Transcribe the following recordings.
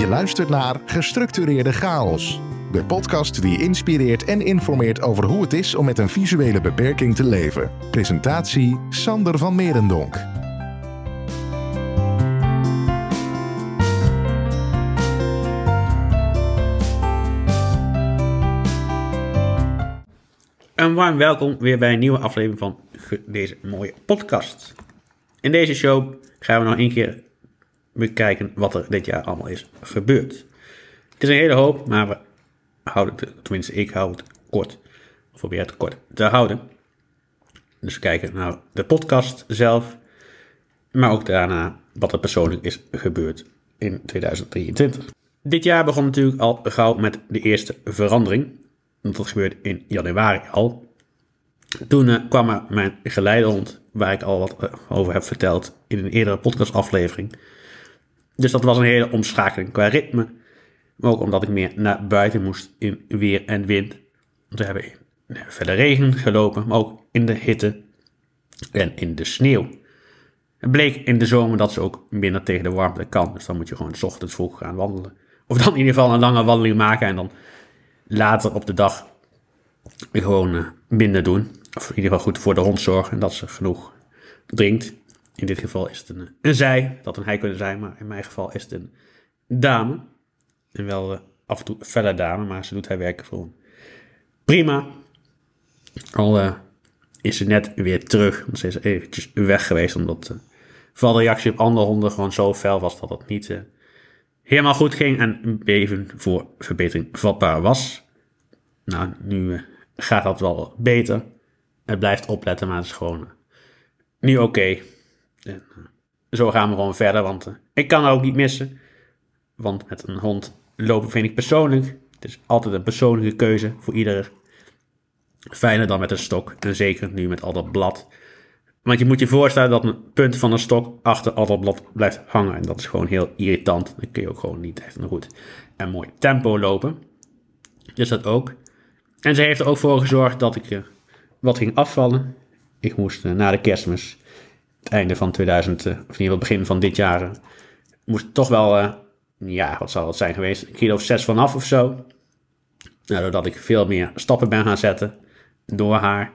Je luistert naar Gestructureerde Chaos. De podcast die inspireert en informeert over hoe het is om met een visuele beperking te leven. Presentatie Sander van Merendonk. Een warm welkom weer bij een nieuwe aflevering van deze mooie podcast. In deze show gaan we nog een keer bekijken wat er dit jaar allemaal is gebeurd. Het is een hele hoop, maar we houden het, tenminste ik hou het kort. Of probeer het kort te houden. Dus kijken naar de podcast zelf, maar ook daarna wat er persoonlijk is gebeurd in 2023. Dit jaar begon natuurlijk al gauw met de eerste verandering. Dat gebeurde in januari al. Toen eh, kwam er mijn geleidehond, waar ik al wat eh, over heb verteld in een eerdere podcastaflevering. Dus dat was een hele omschakeling qua ritme. Maar ook omdat ik meer naar buiten moest in weer en wind. Want we hebben in eh, verder regen gelopen, maar ook in de hitte en in de sneeuw. Het bleek in de zomer dat ze ook minder tegen de warmte kan. Dus dan moet je gewoon 's ochtends vroeg gaan wandelen. Of dan in ieder geval een lange wandeling maken en dan later op de dag gewoon eh, minder doen. Of in ieder geval goed voor de hond zorgen dat ze genoeg drinkt. In dit geval is het een, een zij, dat een hij kunnen zijn, maar in mijn geval is het een dame. En wel eh, af en toe een felle dame, maar ze doet haar werk gewoon prima. Al eh, is ze net weer terug, want ze is eventjes weg geweest, omdat eh, vooral de reactie op andere honden gewoon zo fel was dat het niet... helemaal goed ging en even voor verbetering vatbaar was. Nou, nu gaat dat wel beter. Het blijft opletten, maar het is gewoon nu oké. Zo gaan we gewoon verder, want eh, ik kan haar ook niet missen. Want met een hond lopen vind ik persoonlijk. Het is altijd een persoonlijke keuze voor ieder. Fijner dan met een stok. En zeker nu met al dat blad. Want je moet je voorstellen dat een punt van een stok achter al dat blad blijft hangen. En dat is gewoon heel irritant. Dan kun je ook gewoon niet echt een goed en mooi tempo lopen. Dus dat ook. En ze heeft er ook voor gezorgd dat ik eh, wat ging afvallen. Ik moest eh, na de kerstmis, het einde van 2000, eh, of in ieder geval begin van dit jaar, eh, moest toch wel, eh, ja, wat zal het zijn geweest, een kilo of zes vanaf of zo. Nou, doordat ik veel meer stappen ben gaan zetten door haar,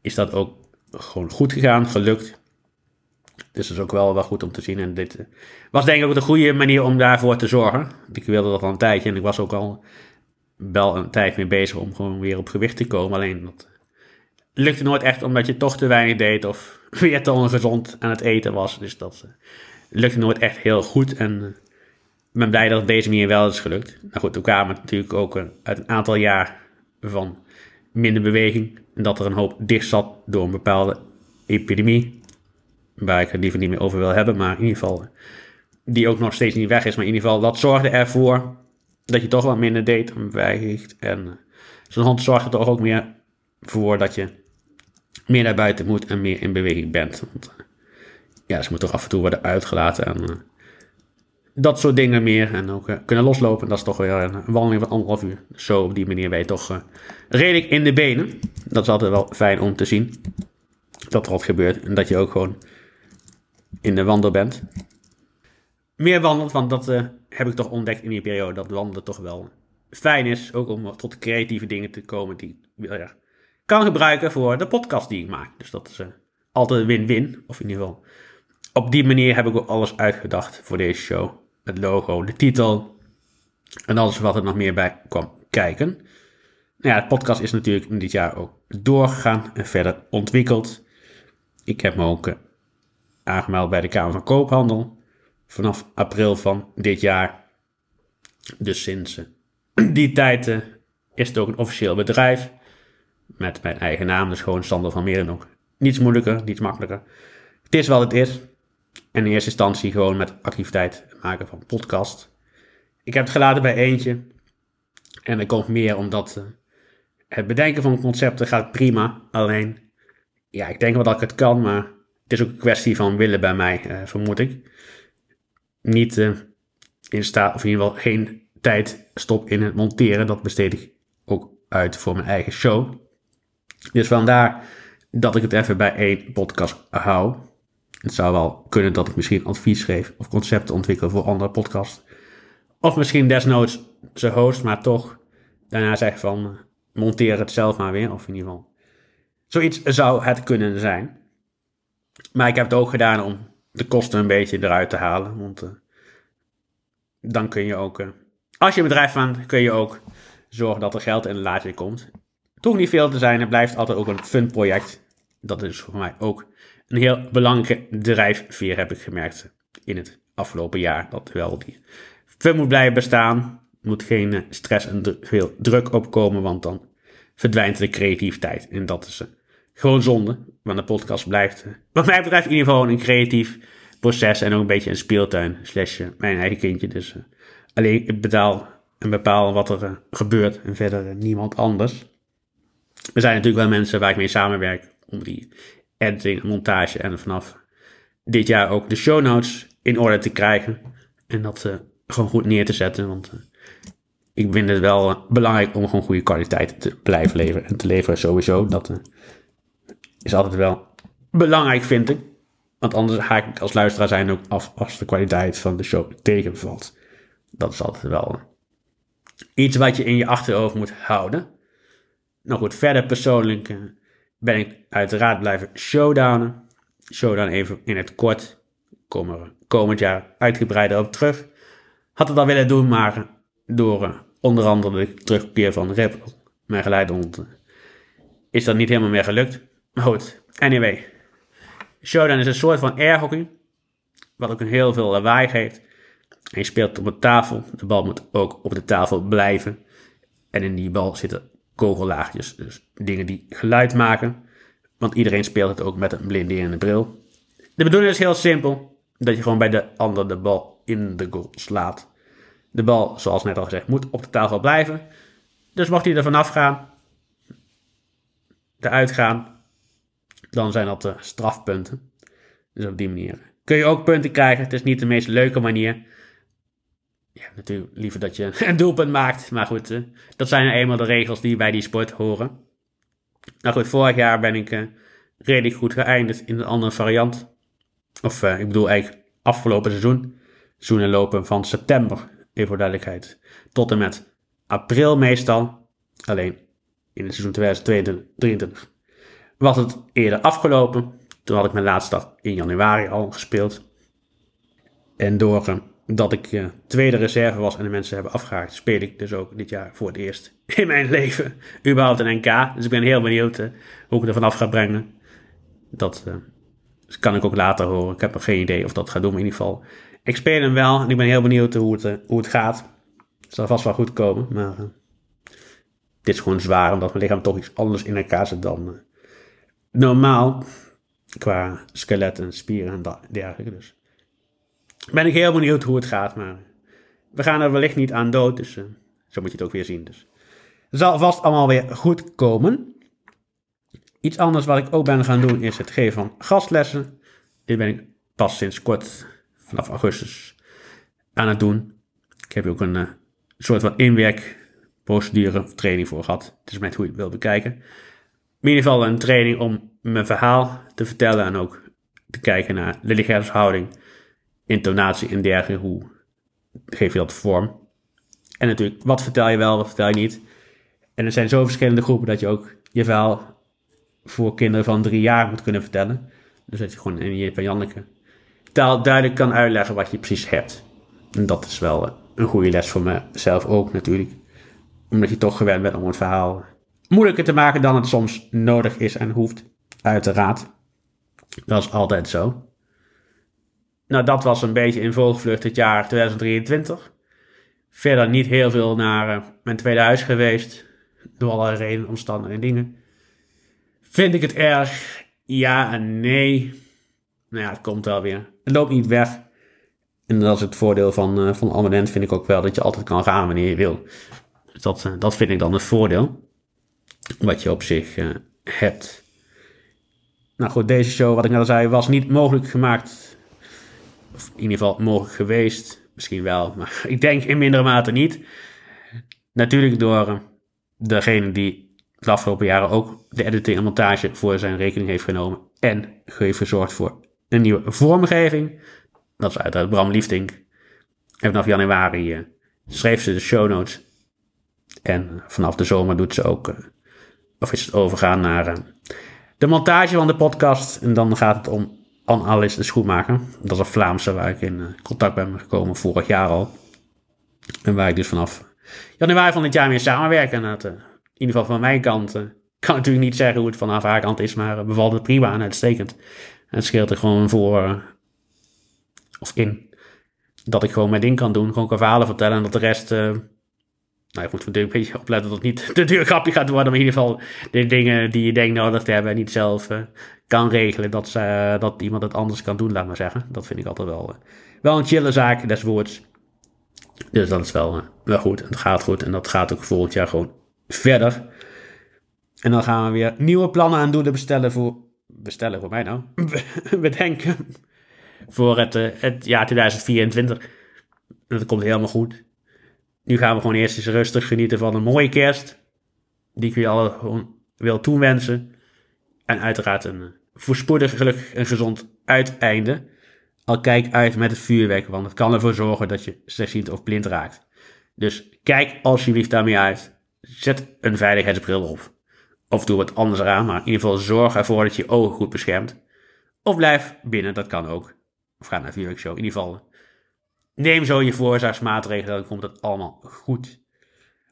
is dat ook gewoon goed gegaan, gelukt. Dus dat is ook wel, wel goed om te zien. En dit was denk ik ook de goede manier om daarvoor te zorgen. Ik wilde dat al een tijdje en ik was ook al wel een tijd mee bezig om gewoon weer op gewicht te komen. Alleen dat lukte nooit echt omdat je toch te weinig deed of weer te ongezond aan het eten was. Dus dat eh, lukte nooit echt heel goed. En eh, ik ben blij dat het deze manier wel is gelukt. Nou goed, toen kwamen natuurlijk ook eh, uit een aantal jaar van minder beweging. En dat er een hoop dicht zat door een bepaalde epidemie. Waar ik het liever niet meer over wil hebben. Maar in ieder geval, die ook nog steeds niet weg is. Maar in ieder geval, dat zorgde ervoor dat je toch wat minder deed. En eh, zo'n hond zorgt er toch ook meer voor dat je meer naar buiten moet en meer in beweging bent. Want, eh, ja, ze moet toch af en toe worden uitgelaten en eh, dat soort dingen meer. En ook eh, kunnen loslopen, dat is toch weer een, wandeling van anderhalf uur. Zo op die manier ben je toch redelijk in de benen. Dat is altijd wel fijn om te zien dat er wat gebeurt en dat je ook gewoon in de wandel bent. Meer wandelen, want dat heb ik toch ontdekt in die periode. Dat wandelen toch wel fijn is. Ook om tot creatieve dingen te komen die ja, kan gebruiken voor de podcast die ik maak. Dus dat is eh, altijd win-win. Of in ieder geval. Op die manier heb ik ook alles uitgedacht voor deze show. Het logo, de titel. En alles wat er nog meer bij kwam kijken. Nou ja, de podcast is natuurlijk dit jaar ook doorgegaan en verder ontwikkeld. Ik heb me ook eh, aangemeld bij de Kamer van Koophandel vanaf april van dit jaar. Dus sinds eh, die tijd is het ook een officieel bedrijf. Met mijn eigen naam, dus gewoon Sander van Merenhoek. Niets moeilijker, niets makkelijker. Het is wat het is. En in eerste instantie gewoon met activiteit maken van podcast. Ik heb het gelaten bij eentje. En er komt meer omdat eh, het bedenken van concepten gaat prima. Alleen, ja, ik denk wel dat ik het kan, maar het is ook een kwestie van willen bij mij, eh, vermoed ik niet eh, in staat, of in ieder geval geen tijd stop in het monteren. Dat besteed ik ook uit voor mijn eigen show. Dus vandaar dat ik het even bij één podcast hou. Het zou wel kunnen dat ik misschien advies geef of concepten ontwikkel voor andere podcasts. Of misschien desnoods zijn host, maar toch daarna zegt van eh, monteer het zelf maar weer. Of in ieder geval. Zoiets zou het kunnen zijn. Maar ik heb het ook gedaan om de kosten een beetje eruit te halen. Want uh, dan kun je ook, uh, als je een bedrijf bent, kun je ook zorgen dat er geld in de laadje komt. Toch niet veel te zijn, het blijft altijd ook een fun project. Dat is voor mij ook een heel belangrijke drijfveer, heb ik gemerkt in het afgelopen jaar. Dat wel die fun moet blijven bestaan. Moet geen eh, stress en veel druk opkomen, want dan verdwijnt de creativiteit. En dat is gewoon zonde, want de podcast blijft, wat mij betreft, in ieder geval een creatief proces en ook een beetje een speeltuin, slash mijn eigen kindje. Dus alleen ik betaal en bepaal wat er gebeurt en verder niemand anders. Er zijn natuurlijk wel mensen waar ik mee samenwerk om die editing, montage en vanaf dit jaar ook de show notes in orde te krijgen. En dat uh, gewoon goed neer te zetten. Want uh, ik vind het wel belangrijk om gewoon goede kwaliteit te blijven leveren. En te leveren sowieso. Dat is altijd wel belangrijk, vind ik. Want anders haak ik als luisteraar zijn ook af als de kwaliteit van de show tegenvalt. Dat is altijd wel iets wat je in je achterhoofd moet houden. Nou goed, verder persoonlijk uh, ben ik uiteraard blijven showdownen. Showdown even in het kort. Komen er komend jaar uitgebreider op terug. Had het al willen doen, maar door uh, onder andere de terugkeer van Rip, mijn geleidehond, uh, is dat niet helemaal meer gelukt. Maar goed, anyway. Showdown is een soort van airhockey. Wat ook een heel veel lawaai geeft. En je speelt op een tafel. De bal moet ook op de tafel blijven. En in die bal zitten kogellaagjes. Dus dingen die geluid maken. Want iedereen speelt het ook met een blinderende bril. De bedoeling is heel simpel. Dat je gewoon bij de ander de bal in de goal slaat. De bal, zoals net al gezegd, moet op de tafel blijven. Dus mocht hij er vanaf gaan, eruit gaan, dan zijn dat de strafpunten. Dus op die manier kun je ook punten krijgen. Het is niet de meest leuke manier. Ja, natuurlijk liever dat je een doelpunt maakt. Maar goed, uh, dat zijn nou eenmaal de regels die bij die sport horen. Nou goed, vorig jaar ben ik uh, redelijk goed geëindigd in een andere variant. Of uh, ik bedoel eigenlijk afgelopen seizoen. Seizoenen lopen van september, even voor duidelijkheid, tot en met april meestal. Alleen in het seizoen 2022 was het eerder afgelopen. Toen had ik mijn laatste dag in januari al gespeeld. En door dat ik uh, tweede reserve was en de mensen hebben afgehaakt, speel ik dus ook dit jaar voor het eerst in mijn leven überhaupt een NK. Dus ik ben heel benieuwd uh, hoe ik er vanaf ga brengen. Dat uh, kan ik ook later horen. Ik heb nog geen idee of dat gaat doen, maar in ieder geval. Ik speel hem wel en ik ben heel benieuwd hoe het, hoe het gaat. Het zal vast wel goed komen, maar dit is gewoon zwaar omdat mijn lichaam toch iets anders in elkaar zit dan normaal. Qua skelet en spieren en dergelijke. Dus ben ik heel benieuwd hoe het gaat. Maar we gaan er wellicht niet aan dood. Dus uh, zo moet je het ook weer zien. Dus zal vast allemaal weer goed komen. Iets anders wat ik ook ben gaan doen is het geven van gastlessen. Dit ben ik pas sinds kort, vanaf augustus, aan het doen. Ik heb ook een uh, soort van inwerkprocedure training voor gehad. Het is met hoe je het wil bekijken. In ieder geval een training om mijn verhaal te vertellen en ook te kijken naar de lichaamshouding intonatie en dergelijke. Hoe geef je dat vorm? En natuurlijk, wat vertel je wel, wat vertel je niet? En er zijn zo verschillende groepen dat je ook je verhaal voor kinderen van drie jaar moet kunnen vertellen. Dus dat je gewoon in je van Janneke taal duidelijk kan uitleggen wat je precies hebt. En dat is wel een goede les voor mezelf ook natuurlijk. Omdat je toch gewend bent om het verhaal moeilijker te maken dan het soms nodig is en hoeft. Uiteraard. Dat is altijd zo. Nou, dat was een beetje in volgvlucht het jaar 2023. Verder niet heel veel naar uh, mijn tweede huis geweest. Door allerlei redenen, omstandigheden en dingen. Vind ik het erg? Ja en nee. Nou ja, het komt wel weer. Het loopt niet weg. En dat is het voordeel van, uh, van abonnement, vind ik ook wel. Dat je altijd kan gaan wanneer je wil. Dus dat, uh, dat vind ik dan het voordeel. Wat je op zich hebt. Nou goed, deze show, wat ik net al zei, was niet mogelijk gemaakt of in ieder geval mogelijk geweest. Misschien wel, maar ik denk in mindere mate niet. Natuurlijk door eh, degene die de afgelopen jaren ook de editing en montage voor zijn rekening heeft genomen. En heeft gezorgd voor een nieuwe vormgeving. Dat is uiteraard Bram Liefdink. En vanaf januari uh, schreef ze de show notes. En vanaf de zomer doet ze ook, of is het overgaan naar de montage van de podcast. En dan gaat het om Anne-Alice de Schoenmaker. Dat is een Vlaamse waar ik in contact ben gekomen vorig jaar al. En waar ik dus vanaf januari van dit jaar mee samenwerk. En dat, in ieder geval van mijn kant kan natuurlijk niet zeggen hoe het vanaf haar kant is, maar bevalt het prima en uitstekend. En het scheelt er gewoon voor, of in, dat ik gewoon mijn ding kan doen, gewoon kan verhalen vertellen en dat de rest, nou ik moet natuurlijk een beetje opletten dat het niet te duur grapje gaat worden, maar in ieder geval de dingen die je denkt nodig te hebben en niet zelf uh, kan regelen, dat, uh, dat iemand het anders kan doen, laat maar zeggen. Dat vind ik altijd wel, wel een chille zaak, des woords. Dus dat is wel, wel goed het gaat goed en dat gaat ook volgend jaar gewoon verder. En dan gaan we weer nieuwe plannen aan doelen bestellen voor. Bestellen voor mij nou? Bedenken. Voor het, het jaar 2024. En dat komt helemaal goed. Nu gaan we gewoon eerst eens rustig genieten van een mooie kerst. Die kun je al gewoon wil toewensen. En uiteraard een uh, voorspoedig, gelukkig en gezond uiteinde. Al kijk uit met het vuurwerk, want het kan ervoor zorgen dat je slechtziend of blind raakt. Dus kijk alsjeblieft daarmee uit. Zet een veiligheidsbril op. Of doe wat anders eraan, maar in ieder geval zorg ervoor dat je je ogen goed beschermt. Of blijf binnen, dat kan ook. Of ga naar een show. In ieder geval, neem zo je voorzorgsmaatregelen, dan komt het allemaal goed.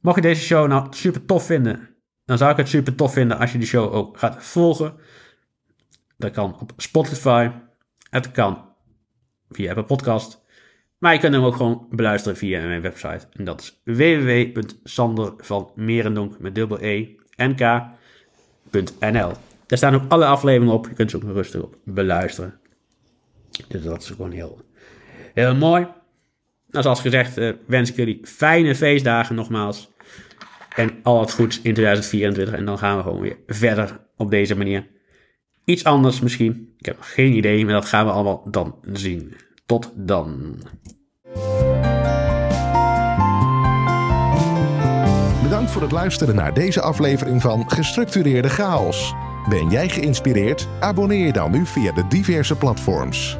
Mocht je deze show nou super tof vinden, dan zou ik het super tof vinden als je de show ook gaat volgen. Dat kan op Spotify. Het kan via Apple Podcast. Maar je kunt hem ook gewoon beluisteren via mijn website. En dat is www.sandervanmerendonk met dubbel E en K NL. Daar staan ook alle afleveringen op. Je kunt ze ook rustig op beluisteren. Dus dat is gewoon heel, heel mooi. Nou, zoals gezegd, uh, wens ik jullie fijne feestdagen nogmaals. En al het goeds in 2024. En dan gaan we gewoon weer verder op deze manier. Iets anders misschien. Ik heb geen idee, maar dat gaan we allemaal dan zien. Tot dan. Bedankt voor het luisteren naar deze aflevering van Gestructureerde Chaos. Ben jij geïnspireerd? Abonneer je dan nu via de diverse platforms.